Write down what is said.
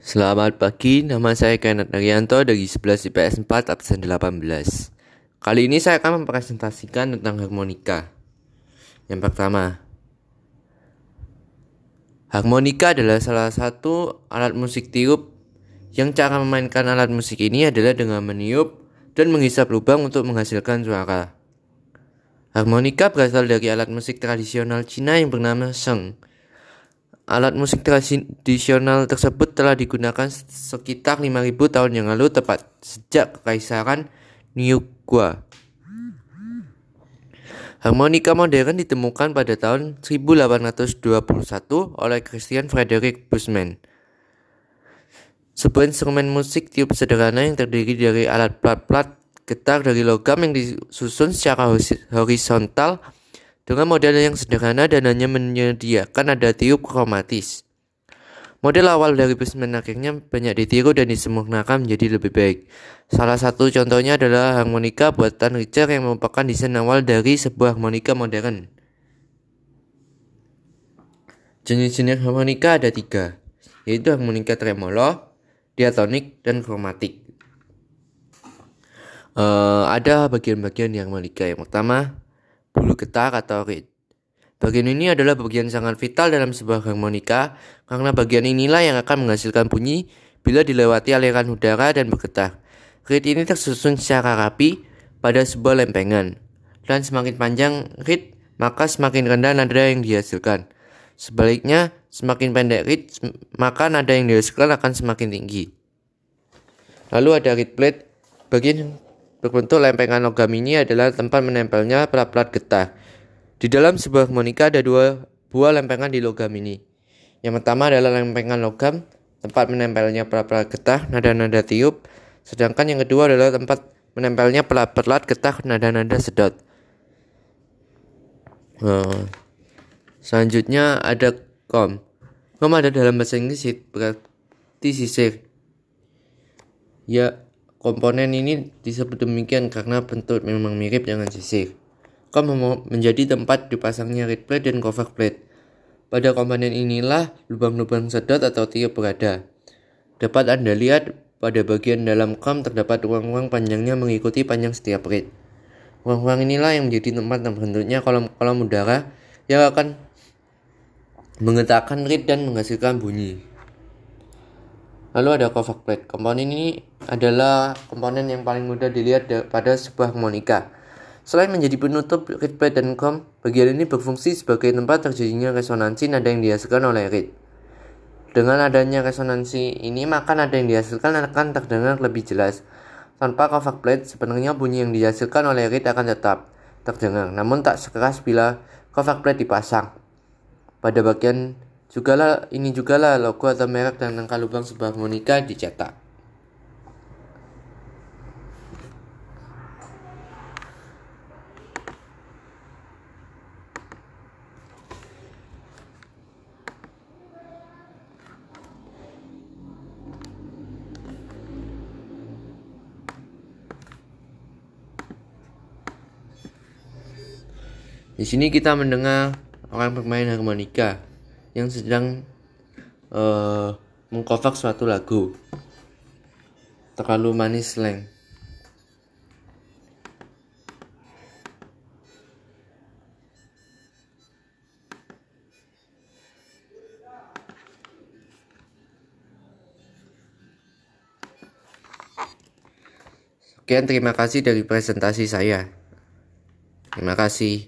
Selamat pagi, nama saya Kenneth Arianto dari 11 IPS 4 absen 18. Kali ini saya akan mempresentasikan tentang harmonika. Yang pertama, harmonika adalah salah satu alat musik tiup yang cara memainkan alat musik ini adalah dengan meniup dan menghisap lubang untuk menghasilkan suara. Harmonika berasal dari alat musik tradisional Cina yang bernama sheng Alat musik tradisional tersebut telah digunakan sekitar 5000 tahun yang lalu tepat sejak kekaisaran Niugua. Harmonika modern ditemukan pada tahun 1821 oleh Christian Frederick Bushman. Sebuah instrumen musik tiup sederhana yang terdiri dari alat plat-plat getar dari logam yang disusun secara horizontal dengan model yang sederhana dan hanya menyediakan nada tiup kromatis. Model awal dari Bushman akhirnya banyak ditiru dan disempurnakan menjadi lebih baik. Salah satu contohnya adalah harmonika buatan Richard yang merupakan desain awal dari sebuah harmonika modern. Jenis-jenis harmonika ada tiga, yaitu harmonika tremolo, diatonik, dan kromatik. Uh, ada bagian-bagian harmonika. Yang pertama, bulu getar atau reed. Bagian ini adalah bagian sangat vital dalam sebuah harmonika karena bagian inilah yang akan menghasilkan bunyi bila dilewati aliran udara dan bergetar. Reed ini tersusun secara rapi pada sebuah lempengan. Dan semakin panjang reed, maka semakin rendah nada yang dihasilkan. Sebaliknya, semakin pendek reed, maka nada yang dihasilkan akan semakin tinggi. Lalu ada reed plate, bagian Berbentuk lempengan logam ini adalah tempat menempelnya plat-plat getah. Di dalam sebuah harmonika ada dua buah lempengan di logam ini. Yang pertama adalah lempengan logam, tempat menempelnya plat-plat getah, nada-nada tiup. Sedangkan yang kedua adalah tempat menempelnya plat-plat getah, nada-nada sedot. Nah, selanjutnya ada kom. Kom ada dalam bahasa Inggris berarti sisir. Ya, Komponen ini disebut demikian karena bentuk memang mirip dengan sisir. Kom menjadi tempat dipasangnya reed plate dan cover plate. Pada komponen inilah lubang-lubang sedot atau tiup berada. Dapat Anda lihat pada bagian dalam kom terdapat ruang-ruang panjangnya mengikuti panjang setiap reed. Ruang-ruang inilah yang menjadi tempat yang bentuknya kolom-kolom udara yang akan menggetarkan reed dan menghasilkan bunyi. Lalu ada cover plate. Komponen ini adalah komponen yang paling mudah dilihat pada sebuah harmonika. Selain menjadi penutup reed plate dan com, bagian ini berfungsi sebagai tempat terjadinya resonansi nada yang dihasilkan oleh reed. Dengan adanya resonansi ini, maka nada yang dihasilkan akan terdengar lebih jelas. Tanpa cover plate, sebenarnya bunyi yang dihasilkan oleh reed akan tetap terdengar, namun tak sekeras bila cover plate dipasang. Pada bagian juga lah, ini juga lah logo atau merek dan angka lubang sebuah harmonika dicetak. Di sini kita mendengar orang bermain harmonika yang sedang uh, mengcover suatu lagu terlalu manis slang Sekian terima kasih dari presentasi saya. Terima kasih.